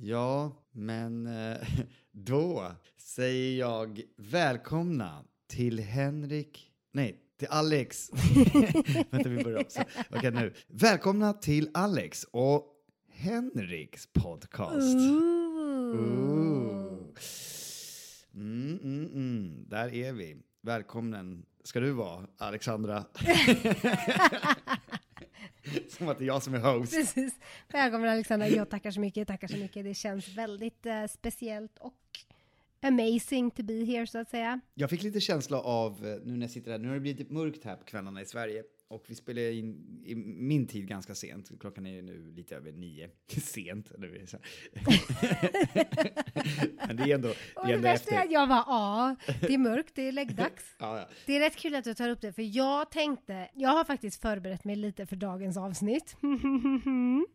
Ja, men eh, då säger jag välkomna till Henrik, nej, till Alex. Vänta, vi börjar om. Så, Okej, nu. Välkomna till Alex och Henriks podcast. Ooh. Mm, mm, mm. Där är vi. Välkommen ska du vara, Alexandra. som att det är jag som är host. Precis. Välkommen Alexandra. Jag tackar så mycket, tackar så mycket. Det känns väldigt eh, speciellt och amazing to be here så att säga. Jag fick lite känsla av, eh, nu när jag sitter här, nu har det blivit lite mörkt här på kvällarna i Sverige. Och vi spelar in i min tid ganska sent. Klockan är nu lite över nio. Sent. Det är Men det är ändå, Och det är det ändå är efter. att jag bara, ja, det är mörkt, det är läggdags. Ja, ja. Det är rätt kul att du tar upp det, för jag tänkte, jag har faktiskt förberett mig lite för dagens avsnitt.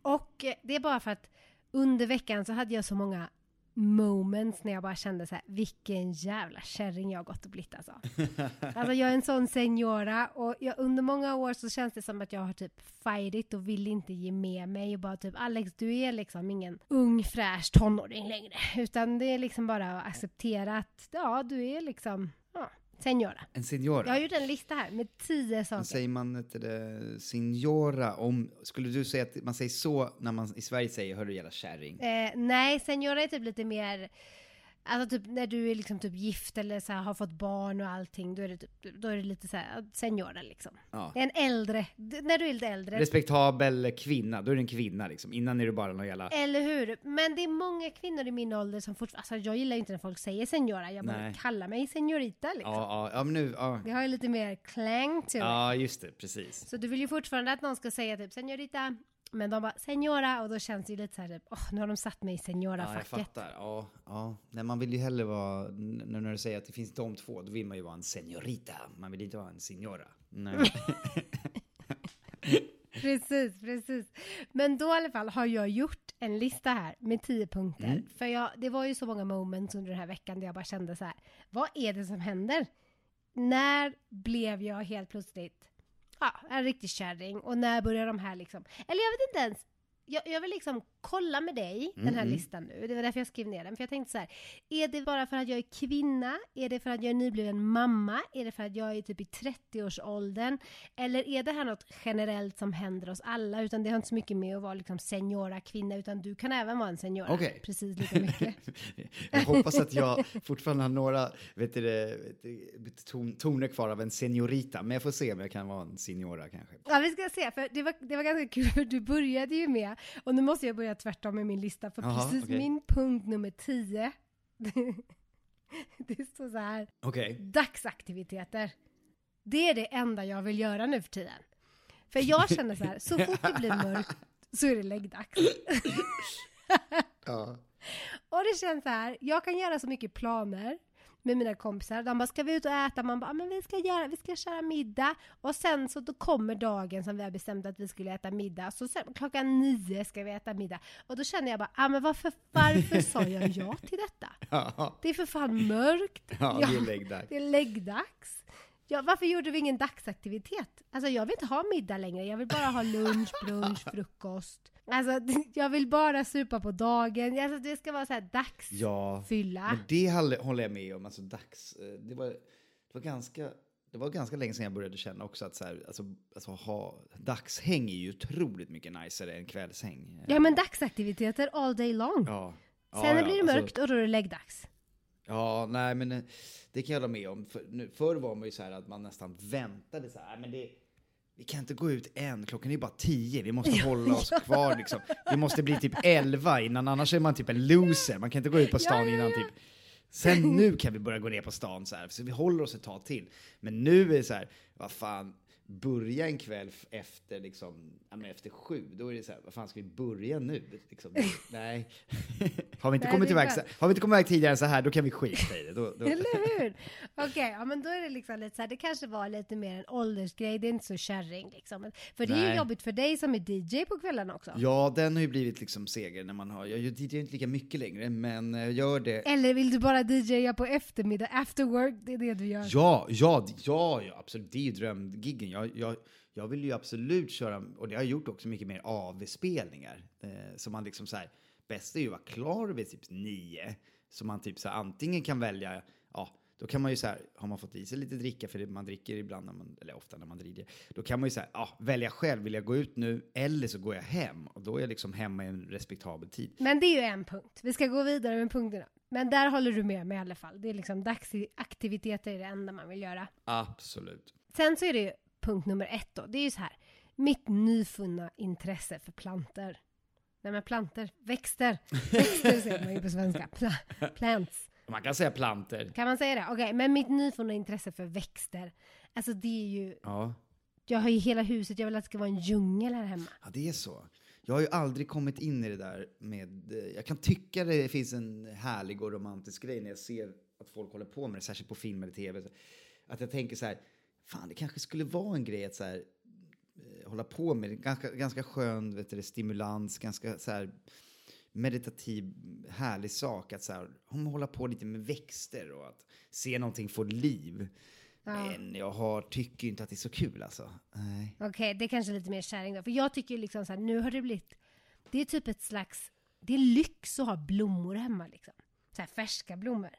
och det är bara för att under veckan så hade jag så många moments när jag bara kände så här, vilken jävla kärring jag har gått och blivit alltså. alltså jag är en sån seniora och jag, under många år så känns det som att jag har typ fightit och vill inte ge med mig och bara typ Alex du är liksom ingen ung fräsch tonåring längre utan det är liksom bara att acceptera att ja du är liksom ja, seniora. En signora. Jag har gjort en lista här med tio Men saker. säger man inte det, signora om, skulle du säga att man säger så när man i Sverige säger hörru jävla kärring? Eh, nej, seniora är typ lite mer, alltså typ när du är liksom typ gift eller så här, har fått barn och allting, då är det, typ, då är det lite så här, seniora liksom. Ja. En äldre, när du är lite äldre. Respektabel kvinna, då är det en kvinna liksom. Innan är du bara någon jävla... Eller hur? Men det är många kvinnor i min ålder som fortfarande, alltså jag gillar inte när folk säger seniora, jag bara Nej. kallar mig seniorita liksom. Ja, ja, ja, men nu, ja. Det har ju lite mer klang it. Ja, just det, precis. Så du vill ju fortfarande att någon ska säga typ seniorita, men de bara seniora och då känns det ju lite så här typ, åh nu har de satt mig i Ja, jag fattar. Ja, ja. Nej, man vill ju hellre vara, n- när du säger att det finns de två, då vill man ju vara en senorita. Man vill inte vara en signora. Nej. Precis, precis. Men då i alla fall har jag gjort en lista här med tio punkter. Mm. För jag, det var ju så många moments under den här veckan där jag bara kände så här, vad är det som händer? När blev jag helt plötsligt ja, en riktig kärring? Och när börjar de här liksom, eller jag vet inte ens, jag, jag vill liksom kolla med dig den här Mm, listan nu. Det var därför jag skrev ner den. För jag tänkte så här, är det bara för att jag är kvinna? Är det för att jag är nybliven mamma? Är det för att jag är typ i 30-årsåldern? Eller är det här något generellt som händer oss alla? Utan det har inte så mycket med att vara liksom seniora kvinna, utan du kan även vara en seniora. Okej. Precis lika mycket. jag hoppas att jag fortfarande har några vet du, ton, toner kvar av en seniorita, men jag får se om jag kan vara en signora kanske. Ja, vi ska se, för det var, det var ganska kul, för du började ju med, och nu måste jag börja tvärtom med min lista, för Jaha, precis okej. min punkt nummer 10, det står så här, Okej. dagsaktiviteter. Det är det enda jag vill göra nu för tiden. För jag känner så här, så fort det blir mörkt så är det läggdags. Ja. Och det känns så här, jag kan göra så mycket planer med mina kompisar. De bara, ska vi ut och äta? Man bara, "Ah, men vi ska göra, vi ska köra middag. Och sen så då kommer dagen som vi har bestämt att vi skulle äta middag. Så sen, klockan nio ska vi äta middag. Och då känner jag bara, ah, men varför, varför sa jag ja till detta? Ja, Det är för fan mörkt. ja, det är läggdags. Det är läggdags. Ja, varför gjorde vi ingen dagsaktivitet? Alltså jag vill inte ha middag längre, jag vill bara ha lunch, brunch, frukost. Alltså jag vill bara supa på dagen, alltså det ska vara så här Ja, dagsfylla. men det håller jag med om. Alltså dags, eh, det, var, det, var ganska, det var ganska länge sedan jag började känna också att så här, alltså, alltså, ha, dagshäng är ju otroligt mycket najsare än kvällshäng. Ja men dagsaktiviteter all day long. Ja. Ja, Sen ja, blir det alltså- mörkt och då är det läggdags. Ja, nej men eh, det kan jag hålla med om. För, nu, förr var man ju så här att man nästan väntade så här, "Nej, men det, vi kan inte gå ut än, klockan är bara tio, vi måste hålla oss kvar liksom. Det måste bli typ elva innan, annars är man typ en loser. Man kan inte gå ut på stan Ja, ja, innan ja. typ Sen nu kan vi börja gå ner på stan så här, så vi håller oss ett tag till. Men nu är det så här, vad fan, börja en kväll efter, liksom, ja, efter sju, då är det så här, vad fan ska vi börja nu? Liksom, nej. har, vi inte Nej, kommit iväg, så- har vi inte kommit iväg tidigare än så här, då kan vi skita i det. Då, då. Eller hur? Okej, ja men då är det liksom lite så här, det kanske var lite mer en åldersgrej, det är inte så kärring liksom. För det är ju Nej. jobbigt för dig som är DJ på kvällarna också. Ja, den har ju blivit liksom seger när man har, jag DJar inte lika mycket längre, men jag gör det. Eller vill du bara DJa på eftermiddag, after work, det är det du gör? Ja, ja, ja, ja absolut, det är ju drömgiggen. Jag, jag, jag vill ju absolut köra, och det har jag gjort också, mycket mer AV-spelningar. Eh, så man liksom så här, bästa är ju att vara klar vid typ nio. Så man typ så här, antingen kan välja, ja, då kan man ju så här, har man fått i sig lite dricka, för det man dricker ibland, när man, eller ofta när man dricker, då kan man ju så här, ja, välja själv, vill jag gå ut nu eller så går jag hem. Och då är jag liksom hemma i en respektabel tid. Men det är ju en punkt. Vi ska gå vidare med punkterna. Men där håller du med mig i alla fall. Det är liksom dagsaktiviteter är det enda man vill göra. Absolut. Sen så är det ju punkt nummer ett då. Det är ju så här. Mitt nyfunna intresse för planter. Nej men planter, växter. Växter säger man ju på svenska. Pla plants. Man kan säga planter. Kan man säga det? Okej, men mitt nyfunna intresse för växter. Alltså det är ju, Ja. jag har ju hela huset, jag vill att det ska vara en djungel här hemma. Ja, det är så. Jag har ju aldrig kommit in i det där med... eh, Jag kan tycka det finns en härlig och romantisk grej när jag ser att folk håller på med det, särskilt på film eller tv. Att jag tänker så här, fan det kanske skulle vara en grej att så här, hålla på med. Ganska, ganska skön vet du, stimulans, ganska så här meditativ, härlig sak att så här, hålla på lite med växter och att se någonting få liv. Ja. Men jag har, tycker inte att det är så kul alltså. Okej, det är kanske är lite mer kärring då. För jag tycker liksom så här, nu har det blivit, det är typ ett slags, det är lyx att ha blommor hemma liksom. Så här färska blommor.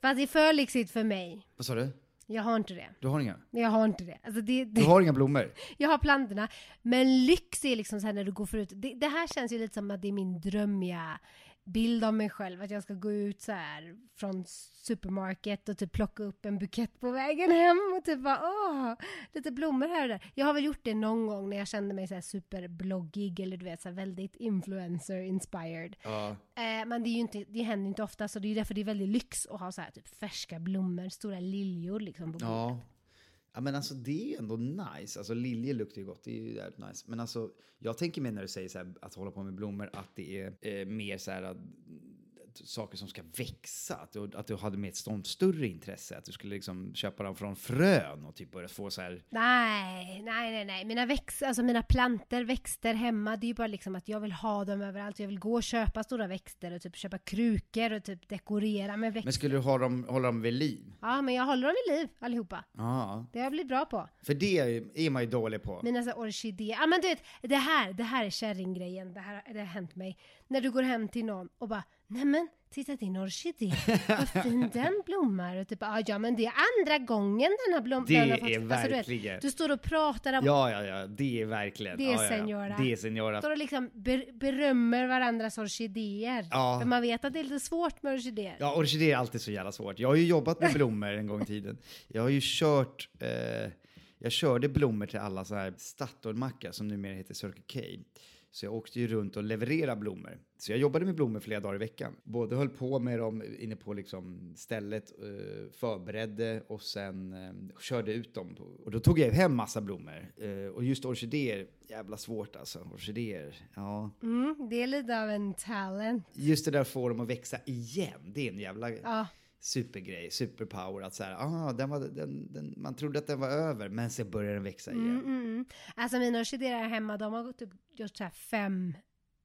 Fast det är för lyxigt för mig. Vad sa du? Jag har inte det. Du har inga? Jag har inte det. Alltså det, det Du har inga blommor? Jag har plantorna. Men lyx är liksom så här när du går förut. Det, det här känns ju lite som att det är min drömmiga bild av mig själv. Att jag ska gå ut så här från supermarket och typ plocka upp en bukett på vägen hem och typ bara åh, lite blommor här och där. Jag har väl gjort det någon gång när jag kände mig så här superbloggig eller du vet så här väldigt influencer inspired. Ja. Eh, men det, är ju inte, det händer inte ofta så det är därför det är väldigt lyx att ha så här typ färska blommor, stora liljor liksom på bordet. Ja. Ja men alltså det är ändå nice. Alltså liljor luktar ju gott, det är ju jävligt nice. Men alltså jag tänker mig när du säger så här, att hålla på med blommor att det är eh, mer så här att, saker som ska växa. Att du, att du hade med ett sånt större intresse. Att du skulle liksom köpa dem från frön och typ börja få så här. Nej, nej, nej, nej. Mina, väx, alltså mina planter, växter hemma, det är ju bara liksom att jag vill ha dem överallt. Jag vill gå och köpa stora växter och typ köpa krukor och typ dekorera med växter. Men skulle du ha dem, hålla dem vid liv? Ja, men jag håller dem vid liv allihopa. Ja. Det har jag blivit bra på. För det är man ju dålig på. Mina så orkidéer. Ja men du vet, det här, det här är kärringgrejen. Det här det har hänt mig. När du går hem till någon och bara, nämen, titta din orkidé. Vad fin den blommar. Och typ, "Ah, ja men det är andra gången den har blommat. Det den har fått-" är Alltså, du, vet, verkligen- du står och pratar om Ja, ja, ja. Det är verkligen. Det är ja, ja, ja. senora. Det är senora. står och liksom ber berömmer varandras orkidéer. Ja. För man vet att det är lite svårt med orkidéer. Ja, orkidéer är alltid så jävla svårt. Jag har ju jobbat med blommor en gång i tiden. Jag har ju kört, eh, jag körde blommor till alla så här Statoilmackar som numera heter Circle K. Så jag åkte ju runt och levererade blommor. Så jag jobbade med blommor flera dagar i veckan. Både höll på med dem inne på liksom stället, eh, förberedde och sen eh, körde ut dem. Och då tog jag hem massa blommor. Eh, och just orkidéer, jävla svårt alltså. Orkidéer, ja. Mm, det är lite av en talent. Just det där att få dem att växa igen, det är en jävla Ja. Supergrej, superpower. Att så här, ah, den var, den, den, man trodde att den var över, men sen börjar den växa igen. Mm, mm. Alltså mina orkidéer här hemma, de har typ gjort så här fem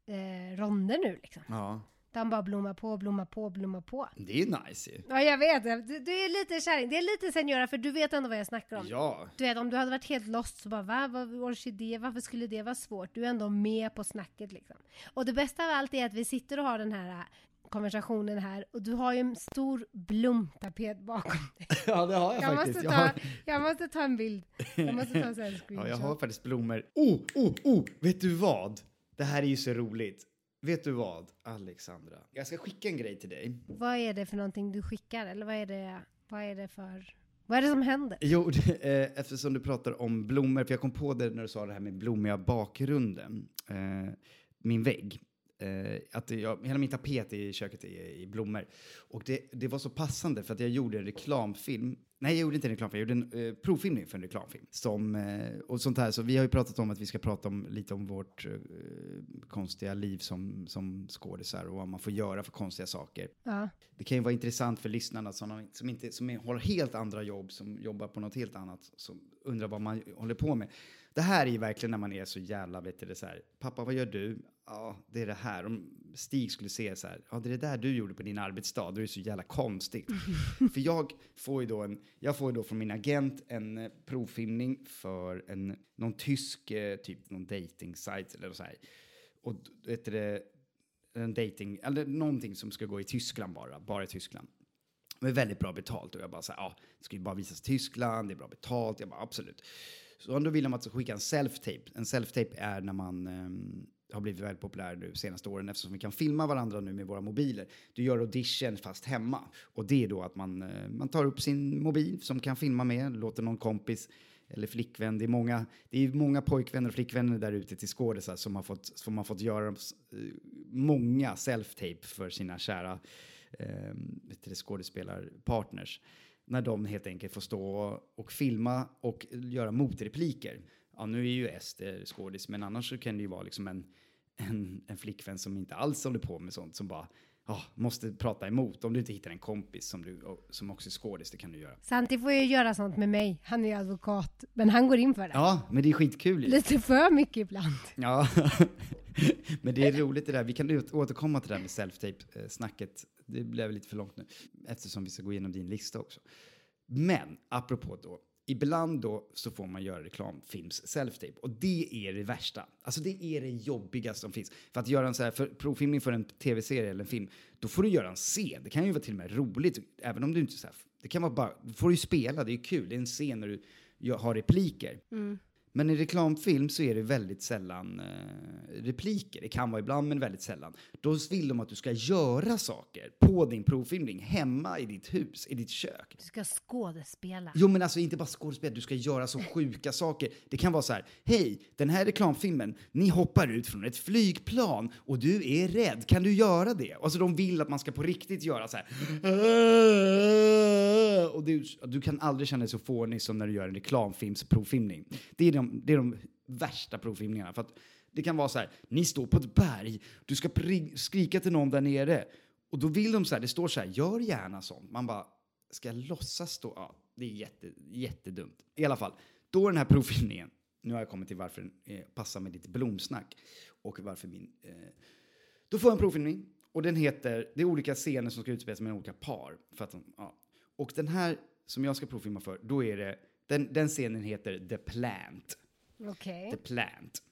eh, ronder nu liksom. Ja, De bara blommar på, blommar på, blommar på. det är nice ju. Ja, jag vet. Du, du är lite kärring. Det är lite senora, för du vet ändå vad jag snackar om. Ja, Du vet, om du hade varit helt lost så bara, va? Vad orkidé? Varför skulle det vara svårt? Du är ändå med på snacket liksom. Och det bästa av allt är att vi sitter och har den här konversationen här och du har ju en stor blomtapet bakom dig. ja det har jag, Jag faktiskt. måste, Jag ta, har, jag måste ta en bild. Jag måste ta en screenshot. ja, jag har faktiskt blommor. Oh, oh, oh! Vet du vad? Det här är ju så roligt. Vet du vad, Alexandra? Jag ska skicka en grej till dig. Vad är det för någonting du skickar? Eller vad är det, vad är det för... Vad är det som händer? Jo, det, eh, eftersom du pratar om blommor, för jag kom på det när du sa det här med blommiga bakgrunden. Eh, min vägg. Eh, att jag, hela min tapet i köket är i blommor. Och det, det var så passande för att jag gjorde en reklamfilm. Nej, jag gjorde inte en reklamfilm, jag gjorde en eh, provfilmning för en reklamfilm. Som, eh, och sånt här. Så vi har ju pratat om att vi ska prata om, lite om vårt eh, konstiga liv som, som skådisar och vad man får göra för konstiga saker. Ja. Det kan ju vara intressant för lyssnarna som, som, inte, som är, har helt andra jobb, som jobbar på något helt annat, som undrar vad man håller på med. Det här är ju verkligen när man är så jävla, vet du, det så här, pappa vad gör du? Ja, det är det här. Om Stig skulle se så här, ja det är det där du gjorde på din arbetsdag, då är det så jävla konstigt. för jag får ju då, en, jag får ju då från min agent en eh, provfilmning för en, någon tysk, eh, typ någon dating-sajt eller så här. Och vet det, en dating, eller någonting som ska gå i Tyskland bara, bara i Tyskland. Med väldigt bra betalt och jag bara så här, ja, det ska ju bara visas i Tyskland, det är bra betalt, jag bara absolut. Så då vill de att jag ska skicka en self-tape. En self-tape är när man ehm, har blivit väldigt populär nu senaste åren eftersom vi kan filma varandra nu med våra mobiler. Du gör audition fast hemma. Och det är då att man, eh, man tar upp sin mobil som kan filma med, låter någon kompis eller flickvän. Det är många, det är många pojkvänner och flickvänner där ute till skådisar som har fått, som har fått göra eh, många self-tape för sina kära eh, skådespelarpartners. När de helt enkelt får stå och filma och göra motrepliker. Ja, nu är ju Ester skådis, men annars så kan det ju vara liksom en, en, en flickvän som inte alls håller på med sånt, som bara oh, måste prata emot. Om du inte hittar en kompis som, du, som också är skådis, det kan du göra. Santi får ju göra sånt med mig. Han är advokat, men han går in för det. Ja, men det är skitkul ju. Lite för mycket ibland. Ja, men det är roligt det där. Vi kan återkomma till det där med self-tape-snacket. Det blev lite för långt nu, eftersom vi ska gå igenom din lista också. Men apropå då, ibland då så får man göra reklamfilms-selftape. och det är det värsta. Alltså det är det jobbigaste som finns. För att göra en så här, för provfilmning för en tv-serie eller en film, då får du göra en scen. Det kan ju vara till och med roligt, även om du inte så här, det kan vara bara, då får du ju spela, det är ju kul, det är en scen när du har repliker. Mm. Men i reklamfilm så är det väldigt sällan eh, repliker. Det kan vara ibland, men väldigt sällan. Då vill de att du ska göra saker på din provfilmning hemma i ditt hus, i ditt kök. Du ska skådespela. Jo, men alltså inte bara skådespela, du ska göra så sjuka saker. Det kan vara så här, hej, den här reklamfilmen, ni hoppar ut från ett flygplan och du är rädd, kan du göra det? Alltså de vill att man ska på riktigt göra så här. Och du, du kan aldrig känna dig så fånig som när du gör en reklamfilmsprovfilmning. Det är de, det är de värsta provfilmningarna. För att det kan vara så här, ni står på ett berg, du ska skrika till någon där nere. Och då vill de så här, det står så här, gör gärna sånt. Man bara, ska jag låtsas stå? Ja, det är jätte, jättedumt. I alla fall, då den här provfilmningen, nu har jag kommit till varför den eh, passar med lite blomsnack och varför min... Eh, då får jag en provfilmning och den heter, det är olika scener som ska utspelas med olika par. För att, ja. Och den här som jag ska provfilma för, då är det, den, den scenen heter The Plant. Okay. The Plant.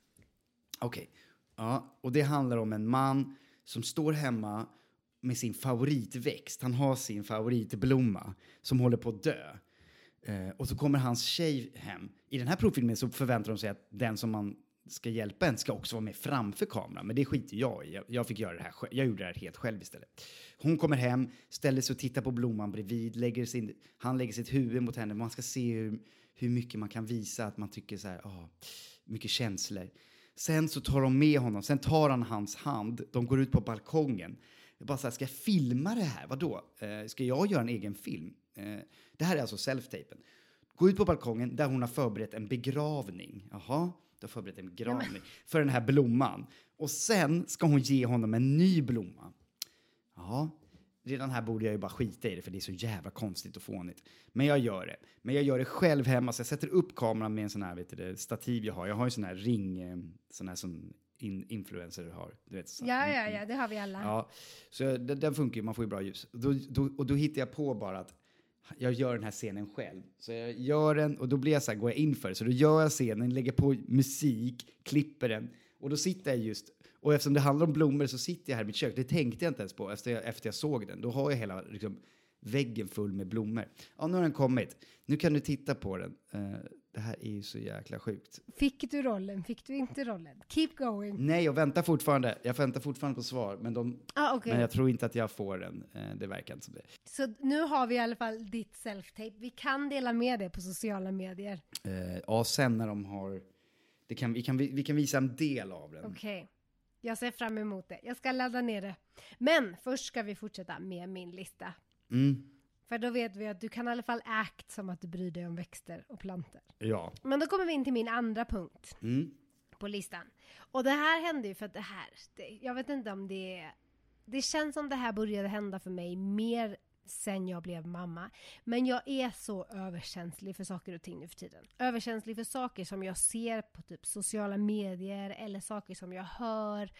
Okej. Okay. Ja, och det handlar om en man som står hemma med sin favoritväxt. Han har sin favoritblomma som håller på att dö. Eh, och så kommer hans tjej hem. I den här provfilmen så förväntar de sig att den som man ska hjälpa en ska också vara med framför kameran. Men det skiter jag i. Jag, fick göra det här Jag gjorde det här helt själv istället. Hon kommer hem, ställer sig och tittar på blomman bredvid. Lägger sin, han lägger sitt huvud mot henne. Man ska se hur, hur mycket man kan visa att man tycker så här, oh, mycket känslor. Sen så tar de med honom, sen tar han hans hand, de går ut på balkongen. Jag bara så här, ska jag filma det här? Vadå? Eh, ska jag göra en egen film? Eh, det här är alltså self-tapen. Gå ut på balkongen där hon har förberett en begravning. Jaha, du har förberett en begravning ja, för den här blomman. Och sen ska hon ge honom en ny blomma. Ja, redan här borde jag ju bara skita i det för det är så jävla konstigt och fånigt. Men jag gör det. Men jag gör det själv hemma så jag sätter upp kameran med en sån här vet du, stativ jag har. Jag har ju sån här ring, eh, sån här som in, influencer har. Du vet, så. Ja, ja, ja, det har vi alla. Ja, så den, den funkar ju, man får ju bra ljus. Då, då, och då hittar jag på bara att jag gör den här scenen själv. Så jag gör den och då blir jag så här, går jag in för det. Så då gör jag scenen, lägger på musik, klipper den. Och då sitter jag just, och eftersom det handlar om blommor så sitter jag här i mitt kök. Det tänkte jag inte ens på efter jag, efter jag såg den. Då har jag hela liksom, väggen full med blommor. Ja, nu har den kommit. Nu kan du titta på den. Uh, det här är ju så jäkla sjukt. Fick du rollen? Fick du inte rollen? Keep going. Nej, jag väntar fortfarande. Jag väntar fortfarande på svar, men, de, ah, okay. men jag tror inte att jag får den. Uh, det verkar inte som det. Så nu har vi i alla fall ditt self-tape. Vi kan dela med det på sociala medier. Uh, ja, sen när de har... Det kan, vi, kan, vi, vi kan visa en del av den. Okej. Okay. Jag ser fram emot det. Jag ska ladda ner det. Men först ska vi fortsätta med min lista. Mm. För då vet vi att du kan i alla fall act som att du bryr dig om växter och planter. Ja. Men då kommer vi in till min andra punkt mm. på listan. Och det här hände ju för att det här, det, jag vet inte om det är, det känns som det här började hända för mig mer sen jag blev mamma. Men jag är så överkänslig för saker och ting nu för tiden. Överkänslig för saker som jag ser på typ sociala medier eller saker som jag hör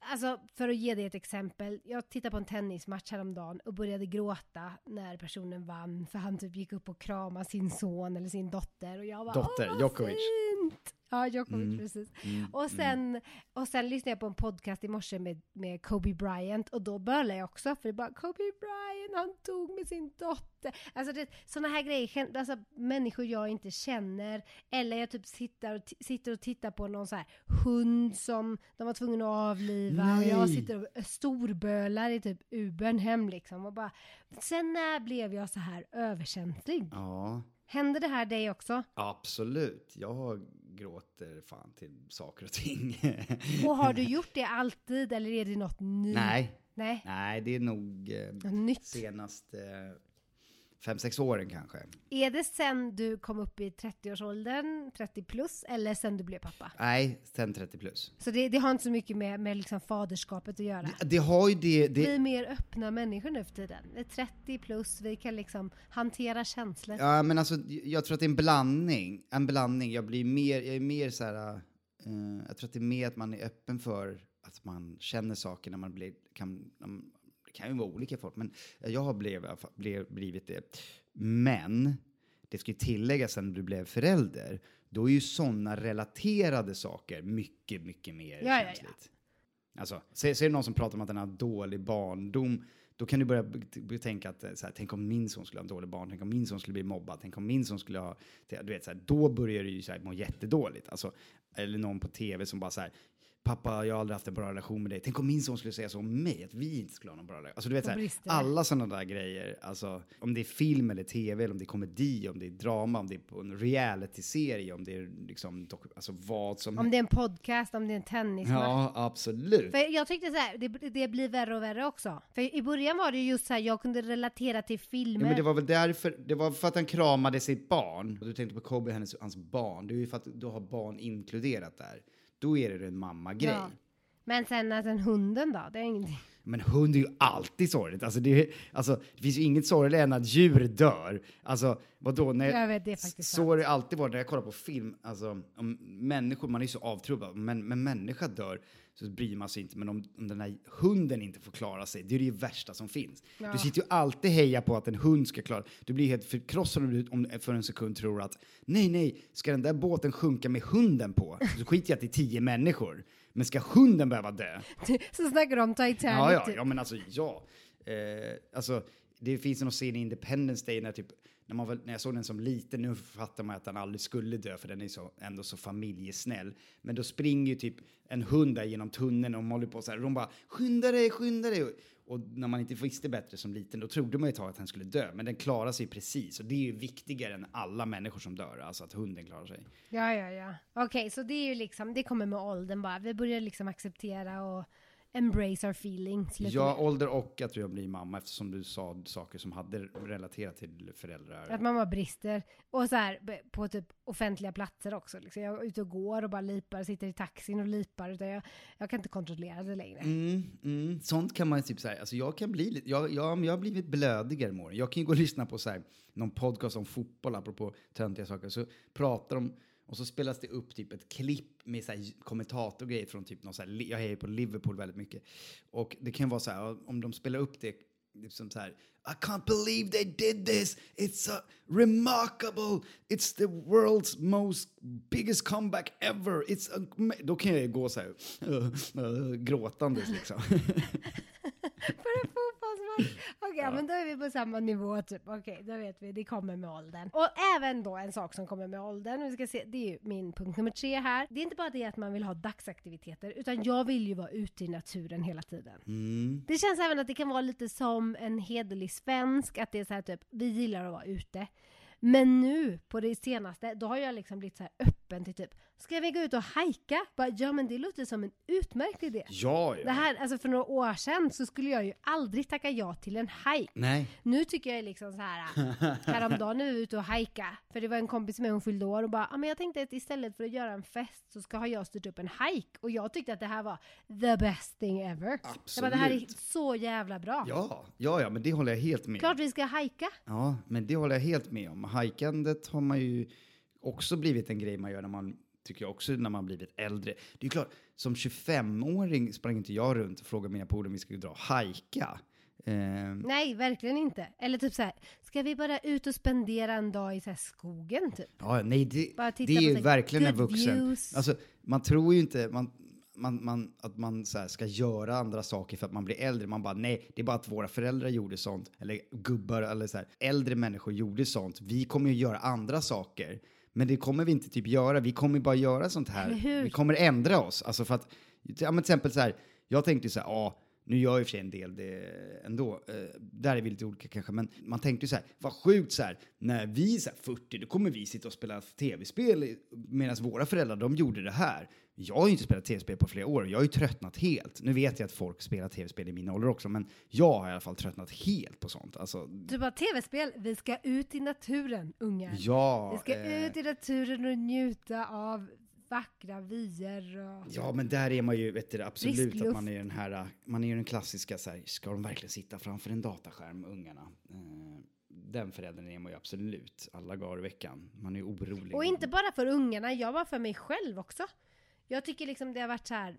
Alltså för att ge dig ett exempel. Jag tittade på en tennismatch häromdagen och började gråta när personen vann. För han typ gick upp och kramade sin son eller sin dotter. Och jag bara, dotter, Åh, Djokovic. Fint. Ja, Djokovic, Mm. precis. Mm, Och sen, och sen lyssnade jag på en podcast i morse med, med Kobe Bryant och då bölade jag också för det bara Kobe Bryant, han tog med sin dotter. Alltså det, sådana här grejer, alltså människor jag inte känner eller jag typ sitter och, sitter och tittar på någon så här hund som de var tvungna att avliva och jag Nej. sitter och storbölar i typ Ubern hem liksom och bara sen när blev jag så här överkänslig? Ja, Händer det här dig också? absolut. Jag gråter fan till saker och ting. Och har du gjort det alltid eller är det något nytt? Nej, Nej, nej, det är nog eh, nytt. senaste fem, sex åren kanske. Är det sen du kom upp i 30-årsåldern, 30 plus, eller sen du blev pappa? Nej, sen 30 plus. Så det, det har inte så mycket med, med liksom faderskapet att göra? Det, det har ju det, Vi det är mer öppna människor nu för tiden. Vi är 30 plus, vi kan liksom hantera känslor. Ja, men alltså, jag tror att det är en blandning. En blandning. Jag blir mer, jag är mer så här, eh, jag tror att det är mer att man är öppen för att man känner saker när man blir, kan, det kan ju vara olika folk, men jag har blev, blivit det. Men, det ska ju tilläggas sen du blev förälder, då är ju sådana relaterade saker mycket, mycket mer Ja, ja, ja. känsligt. Alltså, ser, ser du någon som pratar om att den har dålig barndom, då kan du börja tänka att eh, så här, tänk om min son skulle ha en dålig barn, tänk om min son skulle bli mobbad, tänk om min son skulle ha, du vet så här, då börjar du ju så här, må jättedåligt. Alltså, eller någon på tv som bara så här, pappa jag har aldrig haft en bra relation med dig, tänk om min son skulle säga så om mig, att vi inte skulle ha någon bra relation. Alltså du vet så Och här, alla sådana där grejer, alltså om det är film eller tv, eller om det är komedi, om det är drama, om det är en reality-serie, om det är liksom, alltså vad som Om det är en podcast, om det är en tennismatch. Ja, absolut. För jag tyckte så här, det, det blir värre och värre också. För i början var det ju just så här, jag kunde relatera till filmer. Ja, men det var väl därför, det var för att han kramade sitt barn. Du tänkte på Kobe, hennes, hans barn. Det är ju för att du har barn inkluderat där. Då är det en mammagrej. Ja. Men sen en hunden då, det är ingenting. Men hund är ju alltid sorgligt. Alltså det, alltså, det finns ju inget sorgligare än att djur dör. Alltså vadå? När, Jag vet, det är faktiskt så har det alltid varit när jag kollar på film. Alltså om människor, man är ju så avtrubbad. Men, men människa dör så bryr man sig inte. Men om, om den här hunden inte får klara sig, det är det värsta som finns. Ja. Du sitter ju alltid heja på att en hund ska klara Du blir helt förkrossad om du om, för en sekund tror att nej, nej, ska den där båten sjunka med hunden på? Så skiter jag att det är tio människor. Men ska hunden behöva dö? Så snackar de om Titanic Ja, ja, typ. ja, men alltså ja. Eh, alltså, det finns någon scen i Independence Day när, typ, när, man väl, när jag såg den som liten, nu fattar man att den aldrig skulle dö för den är så, ändå så familjesnäll. Men då springer ju typ en hund där genom tunneln och de håller på så här, och de bara skynda dig, skynda dig. Och när man inte visste bättre som liten, då trodde man ju ett tag att han skulle dö. Men den klarar sig precis och det är ju viktigare än alla människor som dör, alltså att hunden klarar sig. Ja, ja, ja. Okej, så det är ju liksom, det kommer med åldern bara. Vi börjar liksom acceptera och embrace our feelings lite Ja, mer. ålder och att jag blir mamma eftersom du sa saker som hade relaterat till föräldrar. Att bara brister. Och så här på typ offentliga platser också. Liksom. Jag är ute och går och bara lipar, sitter i taxin och lipar. Utan jag, jag kan inte kontrollera det längre. Mm, mm. Sånt kan man typ säga, alltså jag kan bli lite, jag, jag, jag har blivit blödigare med åren. Jag kan ju gå och lyssna på så här, någon podcast om fotboll, apropå töntiga saker, så pratar de och så spelas det upp typ ett klipp med så här kommentatorgrejer från typ någon så här, jag hejar på Liverpool väldigt mycket. Och det kan vara så här, om de spelar upp det liksom så här, I can't believe they did this, it's a remarkable, it's the world's most biggest comeback ever, it's a, då kan jag ju gå så här, uh, uh, gråtandes liksom. För en fotbollsmatch! Okej, men då är vi på samma nivå typ. Okej, då vet vi, det kommer med åldern. Och även då en sak som kommer med åldern, vi ska se, det är ju min punkt nummer tre här. Det är inte bara det att man vill ha dagsaktiviteter, utan jag vill ju vara ute i naturen hela tiden. Mm. Det känns även att det kan vara lite som en hederlig svensk, att det är så här typ, vi gillar att vara ute. Men nu på det senaste, då har jag liksom blivit så här öppen till typ, ska vi gå ut och hajka? Bara, ja men det låter som en utmärkt idé. Ja, Det ja. här, alltså för några år sedan så skulle jag ju aldrig tacka ja till en hike. Nej. Nu tycker jag liksom så här, häromdagen när vi var ute och hajka, för det var en kompis med hon fyllde år och bara, ja men jag tänkte att istället för att göra en fest så ska jag styrt upp en hike. Och jag tyckte att det här var the best thing ever. Jag bara, det här är Absolut. så jävla bra. Ja, ja, ja, men det håller jag helt med om. Klart vi ska hajka. Ja, men det håller jag helt med om. Hajkandet har man ju också blivit en grej man gör när man tycker jag också när man blivit äldre. Det är klart, som 25-åring sprang inte jag runt och frågade mina polare om vi skulle dra och hajka. Eh, Nej, verkligen inte. Eller typ så här, ska vi bara ut och spendera en dag i så skogen typ? ja, nej, det, det är ju verkligen en vuxen. views. Alltså, man tror ju inte man, man, man, att man så ska göra andra saker för att man blir äldre. Man bara, nej, det är bara att våra föräldrar gjorde sånt. Eller gubbar eller så här, äldre människor gjorde sånt. Vi kommer ju göra andra saker. Men det kommer vi inte typ göra. Vi kommer bara göra sånt här. Vi kommer ändra oss. Alltså för att, ja, men till exempel så här, jag tänkte så här, ja, nu gör jag i och för sig en del det ändå. Eh, där är vi lite olika kanske, men man tänkte ju så här, vad sjukt så här, när vi är så här 40, då kommer vi sitta och spela tv-spel medan våra föräldrar, de gjorde det här. Jag har ju inte spelat tv-spel på flera år, jag har ju tröttnat helt. Nu vet jag att folk spelar tv-spel i min ålder också, men jag har i alla fall tröttnat helt på sånt. Alltså, Du bara tv-spel, vi ska ut i naturen ungar. ja. vi ska eh, ut i naturen och njuta av vackra vyer och... Ja, men där är man ju, vet du, absolut Frisk att man är den här, man är ju den klassiska så här, ska de verkligen sitta framför en dataskärm, ungarna? Eh, den föräldern är man ju absolut alla dagar i veckan. Man är ju orolig. Och inte bara för ungarna, jag var för mig själv också. Jag tycker liksom det har varit så här.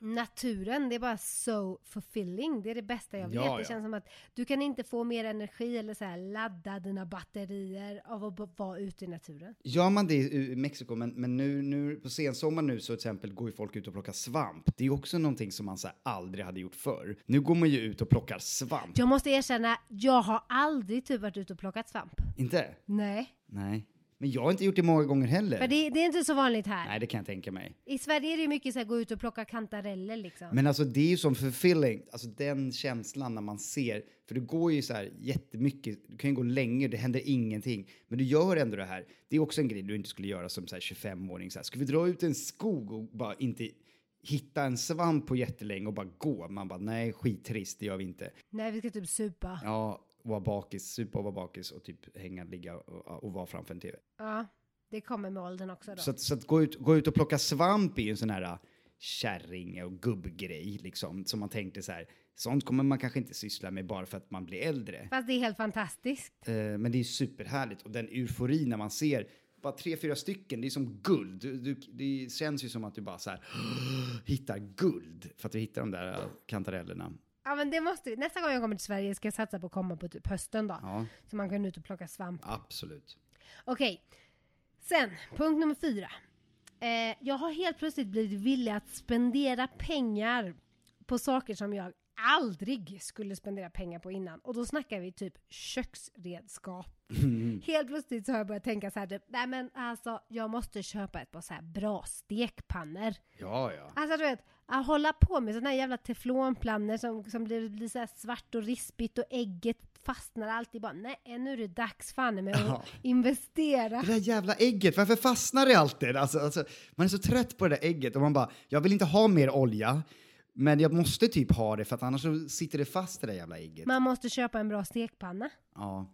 Naturen, det är bara so fulfilling. Det är det bästa jag vet. Ja, Det ja. känns som att du kan inte få mer energi eller så här ladda dina batterier av att vara ute i naturen. Gör man det i Mexiko, men, men nu, nu på sensommaren nu så till exempel går ju folk ut och plockar svamp. Det är ju också någonting som man så här, aldrig hade gjort förr. Nu går man ju ut och plockar svamp. Jag måste erkänna, jag har aldrig typ varit ute och plockat svamp. Inte? Nej. Nej. Men jag har inte gjort det många gånger heller. För det, det är inte så vanligt här. Nej, det kan jag tänka mig. I Sverige är det mycket så här, gå ut och plocka kantareller liksom. Men alltså det är ju som fulfilling, alltså den känslan när man ser, för du går ju så här jättemycket, du kan ju gå länge, det händer ingenting, men du gör ändå det här. Det är också en grej du inte skulle göra som så här 25-åring, så här, ska vi dra ut en skog och bara inte hitta en svamp på jättelänge och bara gå? Man bara, nej, skittrist, det gör vi inte. Nej, vi ska typ supa. Ja, vara bakis, supa och vara bakis och typ hänga, ligga och, och vara framför en tv. Ja, det kommer med åldern också då. Så att, så att gå, ut, gå ut och plocka svamp är ju en sån här äh, kärring och gubbgrej liksom. Som man tänkte så här, sånt kommer man kanske inte syssla med bara för att man blir äldre. Fast det är helt fantastiskt. Eh, men det är superhärligt och den eufori när man ser bara tre, fyra stycken, det är som guld. Du, du, det känns ju som att du bara så här hittar guld för att du hittar de där äh, kantarellerna. Ja men det måste vi. Nästa gång jag kommer till Sverige ska jag satsa på att komma på typ hösten då. Ja, Så man kan ut och plocka svamp. absolut. Okej. Sen, punkt nummer fyra. Eh, jag har helt plötsligt blivit villig att spendera pengar på saker som jag aldrig skulle spendera pengar på innan. Och då snackar vi typ köksredskap. Helt plötsligt så har jag börjat tänka så här, typ, nej men alltså jag måste köpa ett par så här bra stekpannor. Ja, ja. Alltså du vet, att hålla på med sådana här jävla teflonpannor som, som blir, blir så svart och rispigt och ägget fastnar alltid bara, nej nu är det dags fan med att Ja. investera. Det där jävla ägget, varför fastnar det alltid? Alltså, alltså, man är så trött på det där ägget och man bara, jag vill inte ha mer olja, men jag måste typ ha det för att annars så sitter det fast det där jävla ägget. Man måste köpa en bra stekpanna. Ja.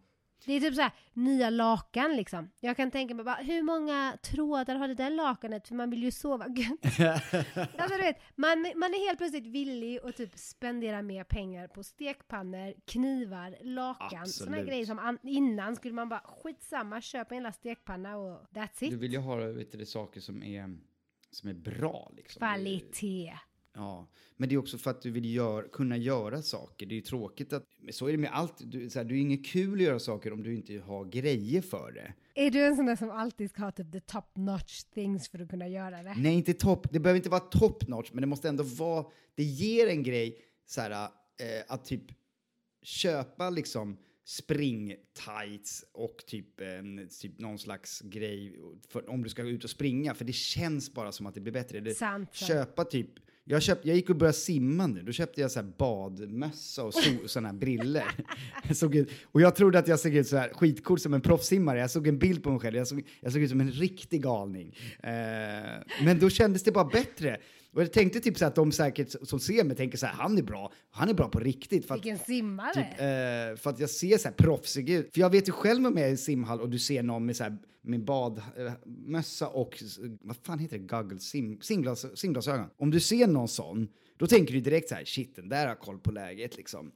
Det är typ så här nya lakan liksom. Jag kan tänka mig bara, hur många trådar har det där lakanet? För man vill ju sova gött. alltså du vet, man, man är helt plötsligt villig att typ spendera mer pengar på stekpannor, knivar, lakan. Sådana grejer som an, innan skulle man bara skitsamma, köpa en jävla stekpanna och that's it. Du vill ju ha vet du, saker som är, som är bra liksom. Kvalitet. Ja, men det är också för att du vill gör, kunna göra saker. Det är ju tråkigt att, så är det med allt. Du, så här, det är inget kul att göra saker om du inte har grejer för det. Är du en sån där som alltid ska ha typ the top notch things för att kunna göra det? Nej, inte topp. Det behöver inte vara top notch, men det måste ändå vara... Det ger en grej så här, eh, att typ köpa liksom spring-tights och typ, eh, typ någon slags grej för, om du ska ut och springa, för det känns bara som att det blir bättre. Sant. köpa typ... Jag, köpt, jag gick och började simma nu. Då köpte jag så här badmössa och so, såna här briller. Jag såg ut, och jag trodde att jag såg ut så här skitcool som en proffssimmare. Jag såg en bild på mig själv. Jag såg, jag såg ut som en riktig galning. Eh, men då kändes det bara bättre. Och jag tänkte typ så att de säkert som ser mig tänker så här, han är bra. Han är bra på riktigt. För att, Vilken simmare! Typ, eh, för att jag ser så här proffsig ut. För jag vet ju själv om jag är i simhall och du ser någon med så här med badmössa och vad fan heter det, goggles, sim, simglas, simglasögon. Om du ser någon sån, då tänker du direkt så här, shit den där har koll på läget liksom.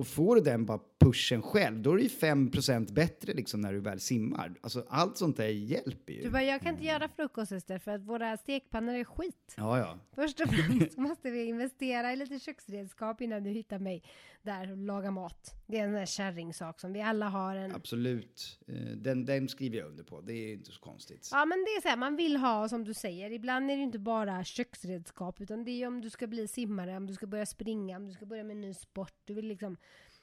Och får du den bara pushen själv, då är det ju 5% bättre liksom när du väl simmar. Alltså allt sånt där hjälper ju. Du bara, jag kan inte göra frukost Ester för att våra stekpannor är skit. Ja, ja. Först och främst måste vi investera i lite köksredskap innan du hittar mig där och lagar mat. Det är en sån här kärringsak som vi alla har en. Absolut. Eh, Den, den skriver jag under på. Det är inte så konstigt. Ja men det är så här, man vill ha som du säger, ibland är det inte bara köksredskap utan det är ju om du ska bli simmare, om du ska börja springa, om du ska börja med en ny sport, du vill liksom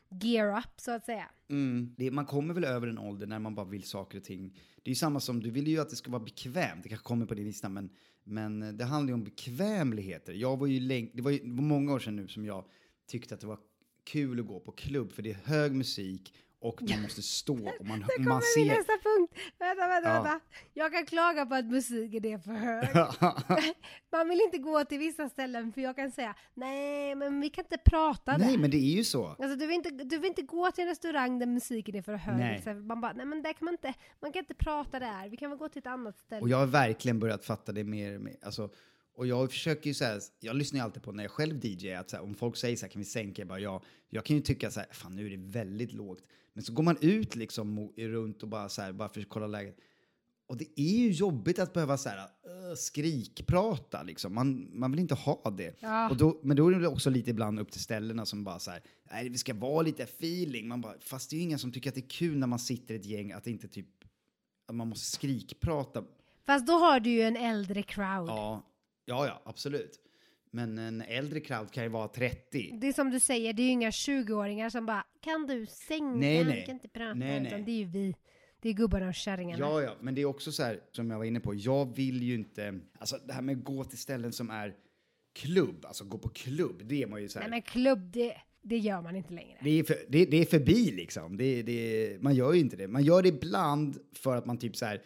gear up så att säga. Mm. Det, man kommer väl över en ålder när man bara vill saker och ting. Det är ju samma som, du vill ju att det ska vara bekvämt. Det kanske kommer på din lista, men, men det handlar ju om bekvämligheter. Jag var ju länge, det var ju det var många år sedan nu som jag tyckte att det var kul att gå på klubb, för det är hög musik och man måste stå och man, Det man ser... nästa punkt. Vänta, vänta, Ja. vänta. Jag kan klaga på att musiken är för hög. Man vill inte gå till vissa ställen för jag kan säga nej men vi kan inte prata Nej, där. men det är ju så. Alltså, du, vill inte, du vill inte gå till en restaurang där musiken är för hög. Nej. Man bara, nej men där kan man inte, man kan inte prata där. Vi kan väl gå till ett annat ställe. Och jag har verkligen börjat fatta det mer och mer. Alltså, och jag försöker ju så här, jag lyssnar ju alltid på när jag själv DJ, att här, om folk säger så här, kan vi sänka? Jag bara, ja. Jag kan ju tycka så här, fan nu är det väldigt lågt. Men så går man ut liksom runt och bara så här, bara för att kolla läget. Och det är ju jobbigt att behöva så här, uh, skrikprata liksom. Man, man vill inte ha det. Ja. Och då, men då är det också lite ibland upp till ställena som bara så här, nej det ska vara lite feeling. Man bara, fast det är ju ingen som tycker att det är kul när man sitter i ett gäng, att inte typ, att man måste skrikprata Fast då har du ju en äldre crowd. Ja, ja, ja, absolut. Men en äldre crowd kan ju vara 30. Det är som du säger, det är ju inga 20-åringar som bara kan du sänka, Nej, nej. kan inte prata. Nej, nej. Utan det är ju vi. Det är gubbarna och kärringarna. Ja, ja, men det är också så här, som jag var inne på, jag vill ju inte, alltså det här med att gå till ställen som är klubb, alltså gå på klubb, det är man ju så här, Nej men klubb, det, det gör man inte längre. det, är för, det, det är förbi liksom. Det, det, man gör ju inte det. Man gör det ibland för att man typ så här,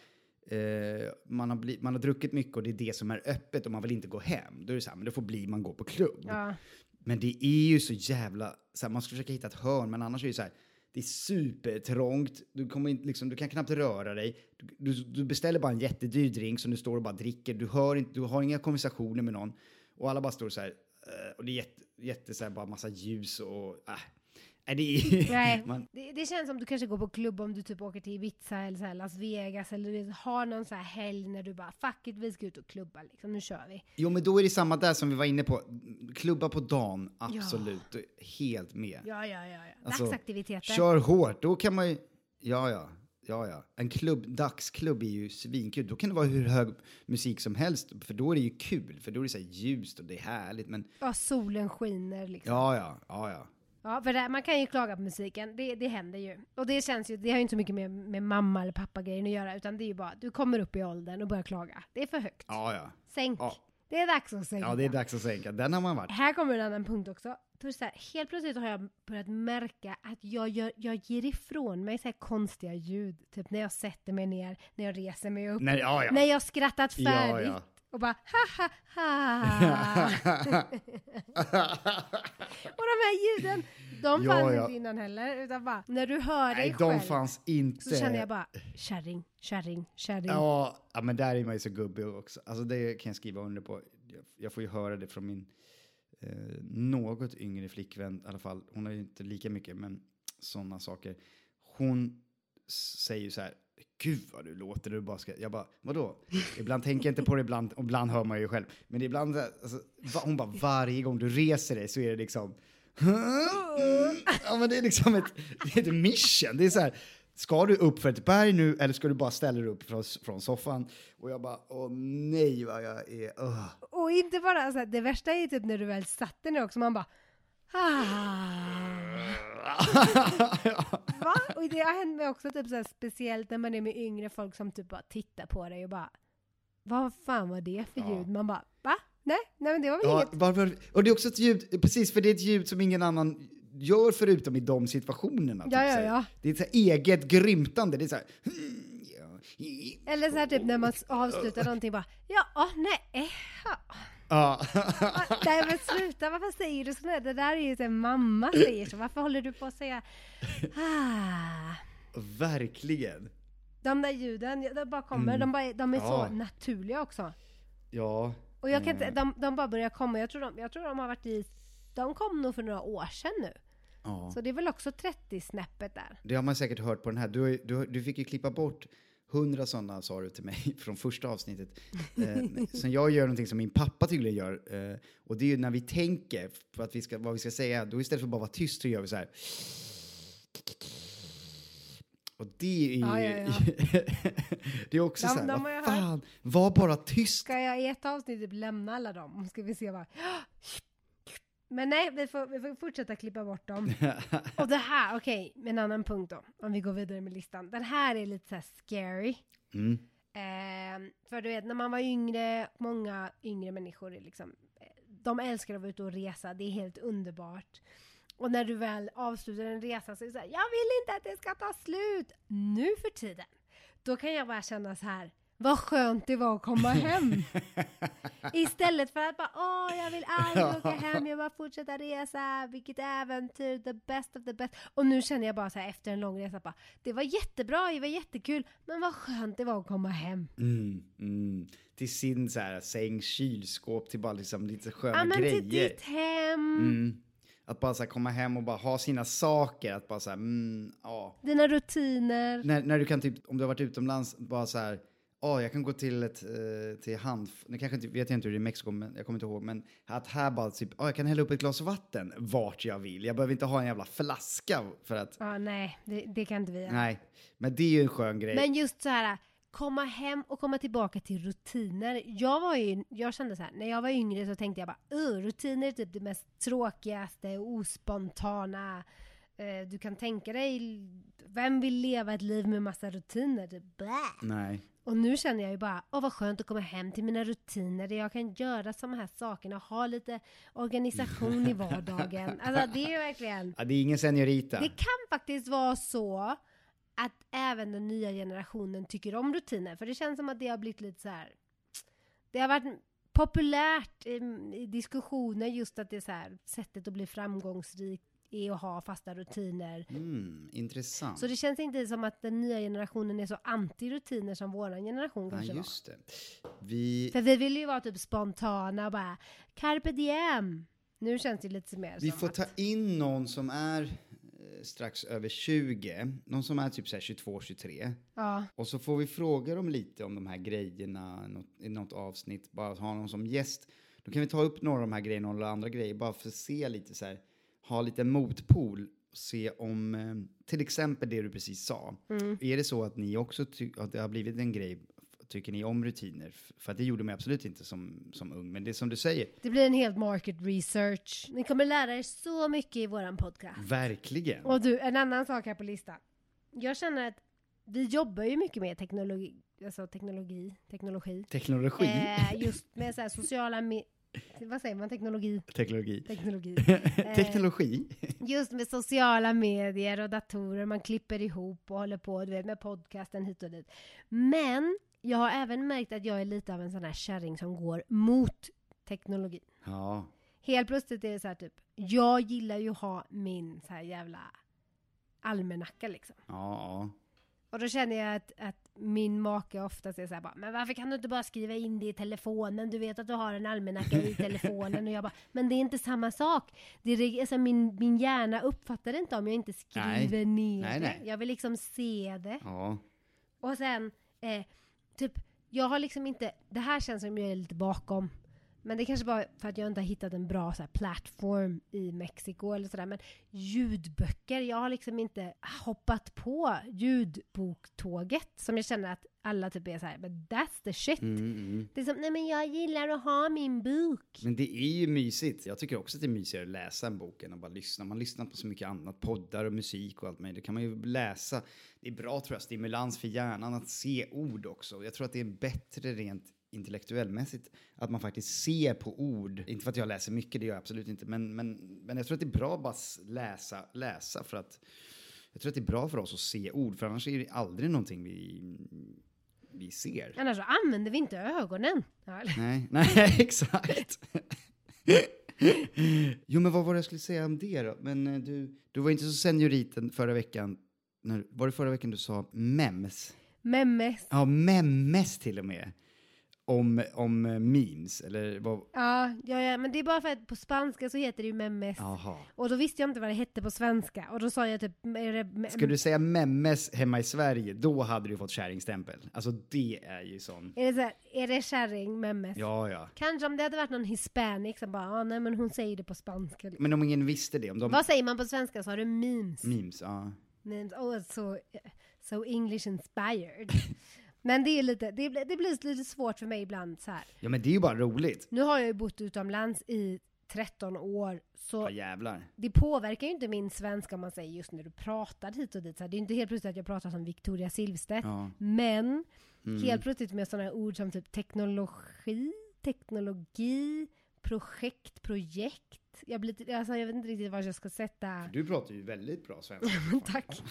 eh, man, har bli, man har druckit mycket och det är det som är öppet och man vill inte gå hem. Då är det så här, men det får bli man går på klubb. Ja. Men det är ju så jävla... Så här, man ska försöka hitta ett hörn, men annars är det så här... Det är supertrångt, du, kommer inte, liksom, du kan knappt röra dig. Du, du, du beställer bara en jättedyr drink som du står och bara dricker. Du, hör inte, du har inga konversationer med någon. Och alla bara står så här... eh, och det är jätte, jätte så här, bara massa ljus och... Äh. Det. Nej, Man, det, det känns som du kanske går på klubb om du typ åker till Ibiza eller så Las Vegas eller du har någon så här helg när du bara fuck it, vi ska ut och klubba liksom, nu kör vi. jo, men då är det samma där som vi var inne på. Klubba på dagen, absolut. Helt med. Ja, ja, ja. ja. Alltså, Dagsaktiviteter. Kör hårt, då kan man ju... Ja, ja. Ja, ja. En klubb, dagsklubb är ju svinkul. Då kan det vara hur hög musik som helst, för då är det ju kul. För då är det så här ljust och det är härligt. Men Ja, solen skiner liksom. ja, ja, ja, ja. Ja, för det, man kan ju klaga på musiken, det, det händer ju. Och det känns ju, det har ju inte så mycket med, med mamma eller pappa grejen att göra, utan det är ju bara, du kommer upp i åldern och börjar klaga. Det är för högt. Ja, ja. Sänk. Ja. Det är dags att sänka. Ja, det är dags att sänka. Den har man varit. Här kommer en annan punkt också. Så här, helt plötsligt har jag börjat märka att jag, gör, jag ger ifrån mig så här konstiga ljud. Typ när jag sätter mig ner, när jag reser mig upp, Nej, ja, ja. när jag skrattat färdigt. ja. Och bara ha ha ha. och de här ljuden, de Ja, fanns ja. inte innan heller. Utan bara, när du hör dig Nej, själv de fanns inte. så känner jag bara kärring, kärring, kärring. Ja, ja, men där är man ju så gubbig också. Alltså det kan jag skriva under på. Jag, jag får ju höra det från min eh, något yngre flickvän i alla fall. Hon har ju inte lika mycket, men sådana saker. Hon säger ju så här, gud vad du låter, du bara ska... Jag bara, vadå? Ibland tänker jag inte på det, ibland, och ibland hör man ju själv. Men ibland, alltså, va, hon bara, varje gång du reser dig så är det liksom... Ja, men det är liksom ett, det är ett mission. Det är så här, ska du upp för ett berg nu eller ska du bara ställa dig upp från, från soffan? Och jag bara, åh nej vad jag är... Uh. Och inte bara så här, det värsta är typ när du väl satte ner också, man bara ah. Va? Och det har hänt mig också typ så här, speciellt när man är med yngre folk som typ bara tittar på dig och bara Vad fan var det för Ja. ljud? Man bara va? Nej, nej men det var väl Ja, inget. varför, och det är också ett ljud, precis för det är ett ljud som ingen annan gör förutom i de situationerna. typ Ja, ja, ja. Det är ett så eget grymtande, det är så här... ja, Eller så här typ när man avslutar någonting bara ja, ah, nej, ja. Ja. Nej men sluta, varför säger du sådär? Det där är ju så mamma säger så. Varför håller du på att säga ah? Verkligen. De där ljuden, de bara kommer, Mm. de, bara, de är Ja. så naturliga också. Ja. Och jag kan inte, Eh. de, de bara börjar komma, jag tror de, jag tror de har varit i, de kom nog för några år sedan nu. Ja. Så det är väl också 30-snäppet där. Det har man säkert hört på den här. Du, du, du fick ju klippa bort hundra sådana, sa du till mig, från första avsnittet. Eh, så jag gör någonting som min pappa tydligen gör. Eh, och det är ju när vi tänker på att vi ska, vad vi ska säga, då istället för att bara vara tyst så gör vi så här. Och det är ju... Ja, ja, ja. det är också De- så här, de vad fan, var bara tyst. Ska jag i ett avsnitt typ lämna alla dem? Ska vi se vad... Men nej, vi får, vi får fortsätta klippa bort dem. Och det här, okej, med en annan punkt då. Om vi går vidare med listan. Den här är lite så här scary. Mm. Eh, för du vet, när man var yngre, många yngre människor liksom, eh, de älskar att vara ute och resa, det är helt underbart. Och när du väl avslutar en resa så är det så här, jag vill inte att det ska ta slut nu för tiden. Då kan jag bara känna så här, vad skönt det var att komma hem. Istället för att bara, åh, jag vill aldrig åka hem, jag vill bara fortsätta resa, vilket äventyr, the best of the best. Och nu känner jag bara så här efter en lång resa, bara, det var jättebra, det var jättekul, men vad skönt det var att komma hem. Mm, mm. Till sin så här, säng, kylskåp, till bara liksom lite sköna Ja men grejer. till ditt hem, Mm. Att bara så komma hem och bara ha sina saker, att bara så här, mm, ja. dina rutiner. När, när du kan typ, om du har varit utomlands, bara så här, ja, jag kan gå till ett, eh, till hand, nu kanske inte, vet jag inte hur det är i Mexiko, men jag kommer inte ihåg, men att här bara typ, ja, jag kan hälla upp ett glas vatten vart jag vill. Jag behöver inte ha en jävla flaska för att, Ja nej, det, det kan inte vi göra. nej, men det är ju en skön grej. Men just så här, komma hem och komma tillbaka till rutiner. Jag var ju, jag kände så här, när jag var yngre så tänkte jag bara, "Ugh, rutiner är typ det mest tråkigaste, ospontana. Eh, du kan tänka dig, vem vill leva ett liv med massa rutiner? Typ. Nej. Och nu känner jag ju bara, åh vad skönt att komma hem till mina rutiner där jag kan göra de här sakerna och ha lite organisation i vardagen. Alltså det är verkligen, Ja, det är ingen seniorita. det kan faktiskt vara så att även den nya generationen tycker om rutiner. För det känns som att det har blivit lite så här. Det har varit populärt i, i diskussioner just att det är så här sättet att bli framgångsrik är att ha fasta rutiner. Mm, intressant. Så det känns inte som att den nya generationen är så anti-rutiner som våran generation ja, kanske var. just det. Vi, För vi vill ju vara typ spontana och bara carpe diem. Nu känns det lite mer vi som får att, ta in någon som är eh, strax över 20, någon som är typ så här 22, 23. ja, Och så får vi fråga dem lite om de här grejerna något, i något avsnitt, bara ha någon som gäst. Då kan vi ta upp några av de här grejerna och andra grejer, bara för att se lite så här, ha lite motpol och se om, eh, till exempel det du precis sa. Mm. Är det så att ni också tycker att det har blivit en grej, tycker ni om rutiner? För att det gjorde mig absolut inte som, som ung, men det är som du säger, det blir en helt market research. Ni kommer lära er så mycket i våran podcast. verkligen. Och du, en annan sak här på listan. Jag känner att vi jobbar ju mycket med teknologi, alltså teknologi, teknologi. Teknologi. Eh, just med så sociala vad säger man, teknologi, Teknologi. teknologi. Teknologi. Just med sociala medier och datorer, man klipper ihop och håller på du vet, med podcasten hit och dit. Men jag har även märkt att jag är lite av en sån här kärring som går mot teknologi. Ja. Helt plötsligt är det så här typ, jag gillar ju ha min så här jävla almanacka liksom. Ja. Och då känner jag att, att min make ofta säger så här bara, men varför kan du inte bara skriva in det i telefonen? Du vet att du har en almanacka i telefonen. Och jag bara, men det är inte samma sak. Det är, alltså, min, min hjärna uppfattar det inte om jag inte skriver ner Nej, det. nej. Jag vill liksom se det. ja. Och sen, eh, typ, jag har liksom inte, det här känns som jag är lite bakom. Men det kanske bara för att jag inte har hittat en bra så här, plattform i Mexiko eller sådär. Men ljudböcker, jag har liksom inte hoppat på ljudboktåget. Som jag känner att alla typ är så här, men that's the shit. Mm, mm. Det är som, nej men jag gillar att ha min bok. Men det är ju mysigt. Jag tycker också att det är mysigare att läsa en bok än att bara lyssna. Man lyssnar på så mycket annat, poddar och musik och allt möjligt. Det kan man ju läsa. Det är bra tror jag, stimulans för hjärnan att se ord också. Jag tror att det är bättre rent intellektuellmässigt att man faktiskt ser på ord. Inte för att jag läser mycket, det gör jag absolut inte. Men, men, men jag tror att det är bra att bara läsa, läsa för att jag tror att det är bra för oss att se ord, för annars är det aldrig någonting vi, vi ser. Annars så använder vi inte ögonen. Nej, nej exakt. jo, men vad var det jag skulle säga om det då? Men eh, du, du var inte så senioriten förra veckan. När, var det förra veckan du sa mems? Memmes. Ja, memmes till och med. Om, om eh, memes, eller vad? Ja, ja, ja, men det är bara för att på spanska så heter det ju memes. Jaha. Och då visste jag inte vad det hette på svenska. Och då sa jag typ... Ska du säga memmes hemma i Sverige, då hade du fått kärringstämpel. Alltså det är ju sån. är det, så här, är det kärring, memes? Ja, ja. Kanske om det hade varit någon hispanic som bara, ah, nej men hon säger det på spanska. Liksom. Men om ingen visste det, om de... Vad säger man på svenska? Så har du memes. Memes, ja. memes. Oh, so, so English inspired. men det är lite, det, blir- det blir lite svårt för mig ibland så här. Ja, men det är ju bara roligt. Nu har jag ju bott utomlands i 13 år, så Ja, jävlar. det påverkar ju inte min svenska om man säger just när du pratar hit och dit. Så här, det är inte helt plötsligt att jag pratar som Victoria Silvstedt. Ja. Men Mm. helt plötsligt med sådana ord som typ teknologi, teknologi, projekt, projekt. Jag, blir, lite- alltså, jag vet inte riktigt var jag ska sätta... Du pratar ju väldigt bra svenska. tack,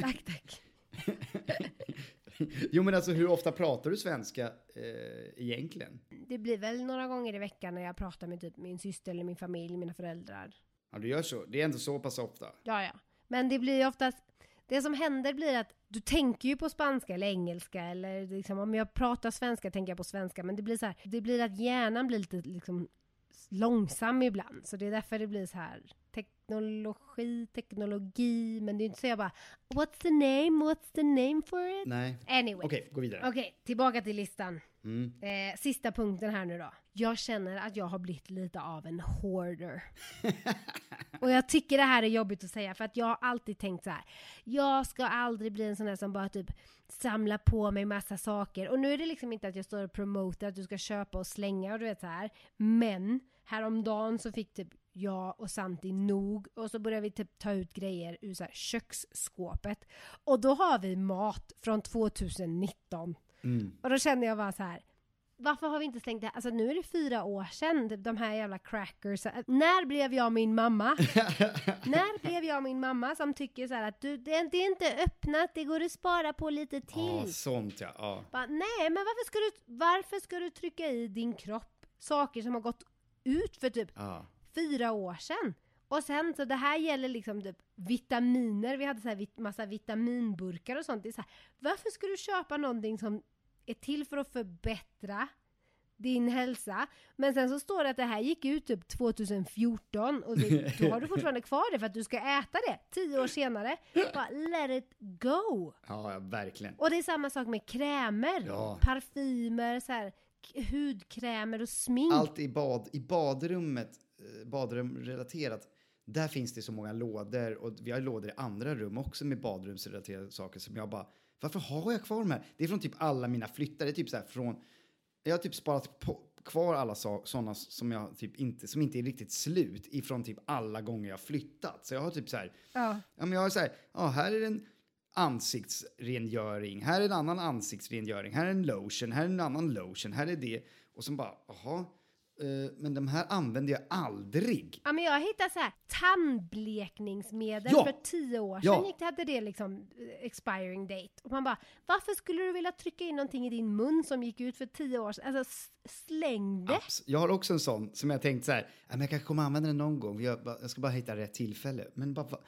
tack, tack. jo, men alltså hur ofta pratar du svenska eh, egentligen? Det blir väl några gånger i veckan när jag pratar med typ min syster eller min familj, mina föräldrar. Ja, du gör så. Det är ändå så pass ofta. Ja, ja. Men det blir ju oftast, det som händer blir att du tänker ju på spanska eller engelska eller liksom om jag pratar svenska tänker jag på svenska men det blir så här, det blir att hjärnan blir lite liksom långsam ibland så det är därför det blir så här teknologi, teknologi men det är inte så jag bara What's the name, what's the name for it? Nej. Anyway. Okej, gå vidare. Okej, tillbaka till listan. Mm. Eh, sista punkten här nu då. Jag känner att jag har blivit lite av en hoarder. Och jag tycker det här är jobbigt att säga för att jag har alltid tänkt så här. Jag ska aldrig bli en sån här som bara typ samlar på mig massa saker. Och nu är det liksom inte att jag står och promotar att du ska köpa och slänga och du vet så här. Men häromdagen så fick typ jag och Santi nog och så började vi typ ta ut grejer ur så här köksskåpet. Och då har vi mat från 2019. Mm. Och då kände jag bara så här. Varför har vi inte slängt det här? Alltså nu är det fyra år sedan, de här jävla crackers. När blev jag min mamma? När blev jag min mamma som tycker så här att du, det, är inte öppnat, det går att spara på lite Ja, till. sånt ja. ja. Bara, nej, men varför ska, du, varför ska du trycka i din kropp saker som har gått ut för typ ja. Fyra år sedan? Och sen så det här gäller liksom typ vitaminer, vi hade så här massa vitaminburkar och sånt. Det är så här, varför ska du köpa någonting som är till för att förbättra din hälsa? Men sen så står det att det här gick ut typ 2014 och det, då har du fortfarande kvar det för att du ska äta det tio år senare. Bara let it go! Ja, verkligen. Och det är samma sak med krämer, Ja. parfymer, så här, hudkrämer och smink. Allt i, bad, i badrummet, badrumrelaterat, där finns det så många lådor och vi har lådor i andra rum också med badrumsrelaterade saker som jag bara, varför har jag kvar de här? Det är från typ alla mina flyttar, det är typ så här från, jag har typ sparat på, kvar alla sådana som jag typ inte, som inte är riktigt slut ifrån typ alla gånger jag flyttat. Så jag har typ så här, Ja. Ja, men jag har så här, ja, här är en ansiktsrengöring, här är en annan ansiktsrengöring, här är en lotion, här är en annan lotion, här är det. Och så bara, jaha, eh, men de här använder jag aldrig. Ja men jag hittade så här tandblekningsmedel Ja! för tio år Ja! sedan gick det, hade det liksom eh, expiring date. Och man bara, varför skulle du vilja trycka in någonting i din mun som gick ut för tio år sedan? Alltså släng det! Abs- Jag har också en sån som jag tänkt så här, ja, men jag kanske kommer använda den någon gång, jag, bara, jag ska bara hitta rätt tillfälle. Men bara,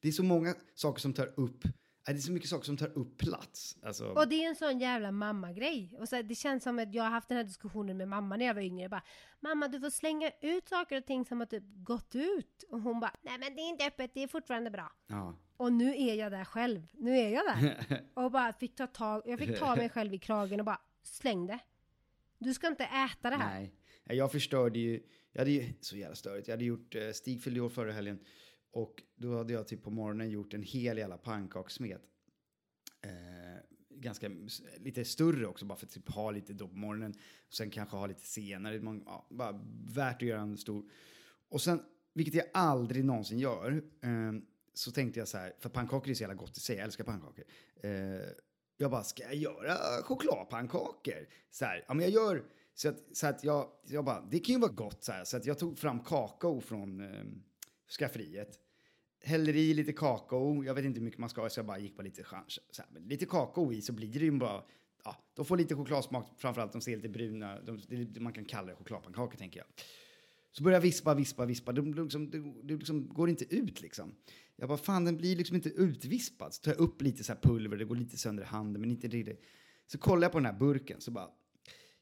det är så många saker som tar upp, ja, det är så mycket saker som tar upp plats. Alltså, Och det är en sån jävla mammagrej. Och så, det känns som att jag har haft den här diskussionen med mamma när jag var yngre. Bara, mamma du får slänga ut saker och ting som har typ gått ut. Och hon bara, nej men det är inte öppet, det är fortfarande bra. ja. Och nu är jag där själv. Nu är jag där. Och bara fick ta tag, jag fick ta mig själv i kragen och bara släng det. Du ska inte äta det här. Nej, jag förstörde ju, jag hade ju, så jävla störigt, jag hade gjort, eh, Stig fyllde år förra helgen och då hade jag typ på morgonen gjort en hel jävla pannkakssmet. Eh, ganska lite större också bara för att typ ha lite då på morgonen och sen kanske ha lite senare. Man, ja, bara värt att göra en stor. Och sen, vilket jag aldrig någonsin gör, eh, så tänkte jag så här, för pannkakor är så jävla gott i sig, jag älskar pannkakor. Eh, jag bara, ska jag göra chokladpannkakor? Så här, ja men jag gör, så att, så att jag, jag bara, det kan ju vara gott så här. Så att jag tog fram kakao från eh, skafferiet. Häller i lite kakao, jag vet inte hur mycket man ska ha så jag bara gick på lite chans. Lite kakao i så blir det ju bara, ja, de får lite chokladsmak, framförallt de ser lite bruna, de, det, man kan kalla det chokladpannkakor tänker jag. Så börjar jag vispa, vispa, vispa. Det, liksom, liksom går inte ut liksom. Jag bara, fan den blir liksom inte utvispad. Så tar jag upp lite så här pulver, det går lite sönder i handen, men inte riktigt. Så kollar jag på den här burken så bara,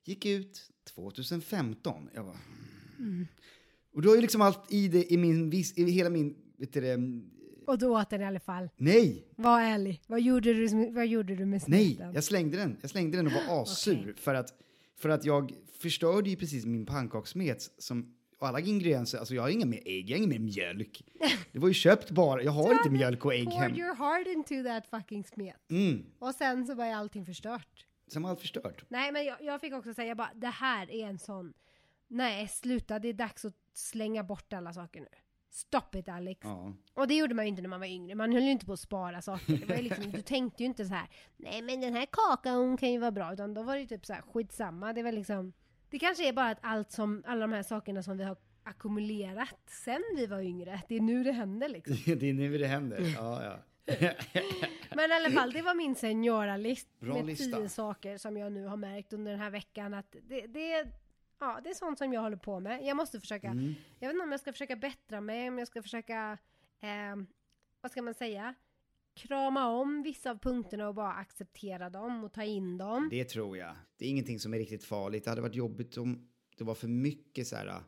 gick ut 2015. Jag bara, Mm. Och då är ju liksom allt i det, i min, i hela min, vet du det, Och du åt den i alla fall. nej, Var ärlig. Vad gjorde du, vad gjorde du med nej, smeten? jag slängde den. Jag slängde den och var assur Okej. för, att, för att jag förstörde ju precis min pannkakssmet som och alla ingredienser, alltså jag har inga mer ägg, jag har inga mer mjölk. Det var ju köpt bara, jag har inte mjölk och ägg Poured hem. your heart into that fucking smet. Mm, Och sen så var ju allting förstört. sen var allt förstört. Nej men jag, jag fick också säga bara, det här är en sån, nej sluta, det är dags att slänga bort alla saker nu. Stop it Alex. Ja. Och det gjorde man ju inte när man var yngre, man höll ju inte på att spara saker. Det var ju liksom, du tänkte ju inte så här, nej men den här kakan kan ju vara bra, utan då var det ju typ så här, skitsamma. Det var liksom, det kanske är bara att allt som, alla de här sakerna som vi har ackumulerat sen vi var yngre, det är nu det händer liksom. det är nu det händer. Ja, ja. Men i alla fall, det var min seniora-list med lista. tio saker som jag nu har märkt under den här veckan att det, det, ja, det är sånt som jag håller på med. Jag måste försöka, Mm. jag vet inte om jag ska försöka bättra mig, om jag ska försöka, eh, vad ska man säga, krama om vissa av punkterna och bara acceptera dem och ta in dem. Det tror jag. Det är ingenting som är riktigt farligt. Det hade varit jobbigt om det var för mycket så här.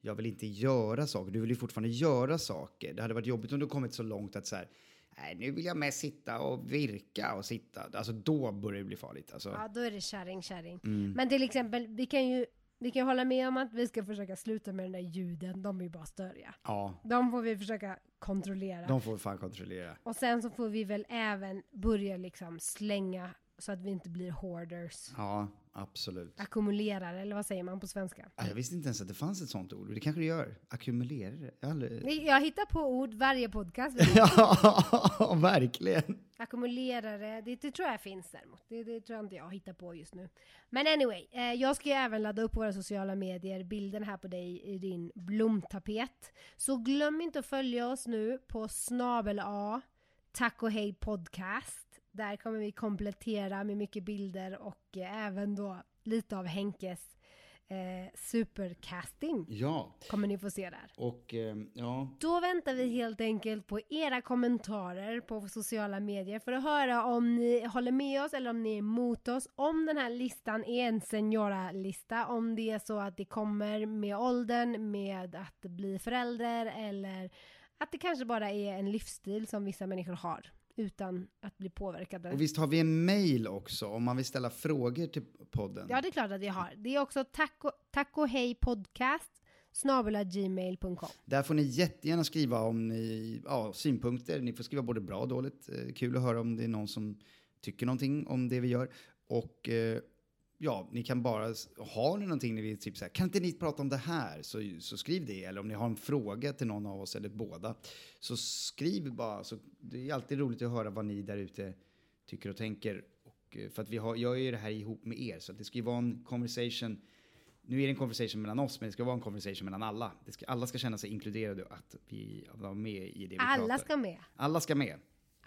Jag vill inte göra saker. Du vill ju fortfarande göra saker. Det hade varit jobbigt om du kommit så långt att så här. Nej, nu vill jag mest sitta och virka och sitta. Alltså då börjar det bli farligt. Alltså, Ja, då är det kärring, kärring. mm. Men till exempel, vi kan ju vi kan hålla med om att vi ska försöka sluta med den där ljuden, de är ju bara störiga. Ja, De får vi försöka kontrollera. de får vi fan kontrollera. Och sen så får vi väl även börja liksom slänga så att vi inte blir hoarders. Ja, absolut. Ackumulerare, eller vad säger man på svenska? Jag visste inte ens att det fanns ett sånt ord. Det kanske det gör. Ackumulerare. Jag aldrig... Jag hittar på ord varje podcast. ja, verkligen. Ackumulerare, det, det tror jag finns däremot. Det, det tror jag inte jag hittar på just nu. Men anyway, eh, jag ska ju även ladda upp på våra sociala medier bilden här på dig i din blomtapet. Så glöm inte att följa oss nu på snabel A Tack och hej podcast. Där kommer vi komplettera med mycket bilder och eh, även då lite av Henkes eh, supercasting Ja, kommer ni få se där. och eh, ja, Då väntar vi helt enkelt på era kommentarer på sociala medier för att höra om ni håller med oss eller om ni är emot oss. Om den här listan är en seniora-lista, om det är så att det kommer med åldern, med att bli förälder eller att det kanske bara är en livsstil som vissa människor har utan att bli påverkade. och visst har vi en mail också om man vill ställa frågor till podden. Ja, det är klart att vi har. Det är också taco, taco hej podcast gmail.com. Där får ni jättegärna skriva om ni, ja, synpunkter. Ni får skriva både bra och dåligt. Eh, kul att höra om det är någon som tycker någonting om det vi gör. Och eh, ja, ni kan bara, har ni någonting ni vill, typ så här, kan inte ni prata om det här? Så, så skriv det. Eller om ni har en fråga till någon av oss eller båda, så skriv bara. Så det är alltid roligt att höra vad ni där ute tycker och tänker. Och, eh, för att vi har, jag gör ju det här ihop med er, så det ska ju vara en conversation nu är det en conversation mellan oss, men det ska vara en conversation mellan alla. Ska, alla ska känna sig inkluderade och att vi var med i det vi Alla pratar. ska med. Alla ska med.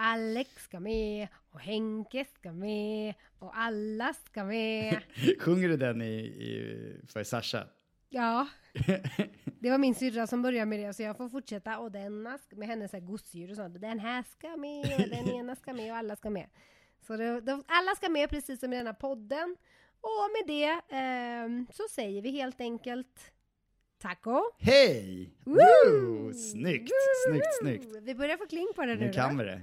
Alex ska med och Henke ska med och alla ska med. Sjunger du den i, i, för Sasha? Ja, det var min syrra som började med det så jag får fortsätta och denna med hennes gosedjur och sånt. Den här ska med och den ena ska med och alla ska med. Så det, de, alla ska med precis som i denna podden. Och med det ehm, så säger vi helt enkelt taco. Hej! Woo! Woo! Snyggt, snyggt, snyggt. Vi börjar få kling på det nu. Nu då. kan vi det.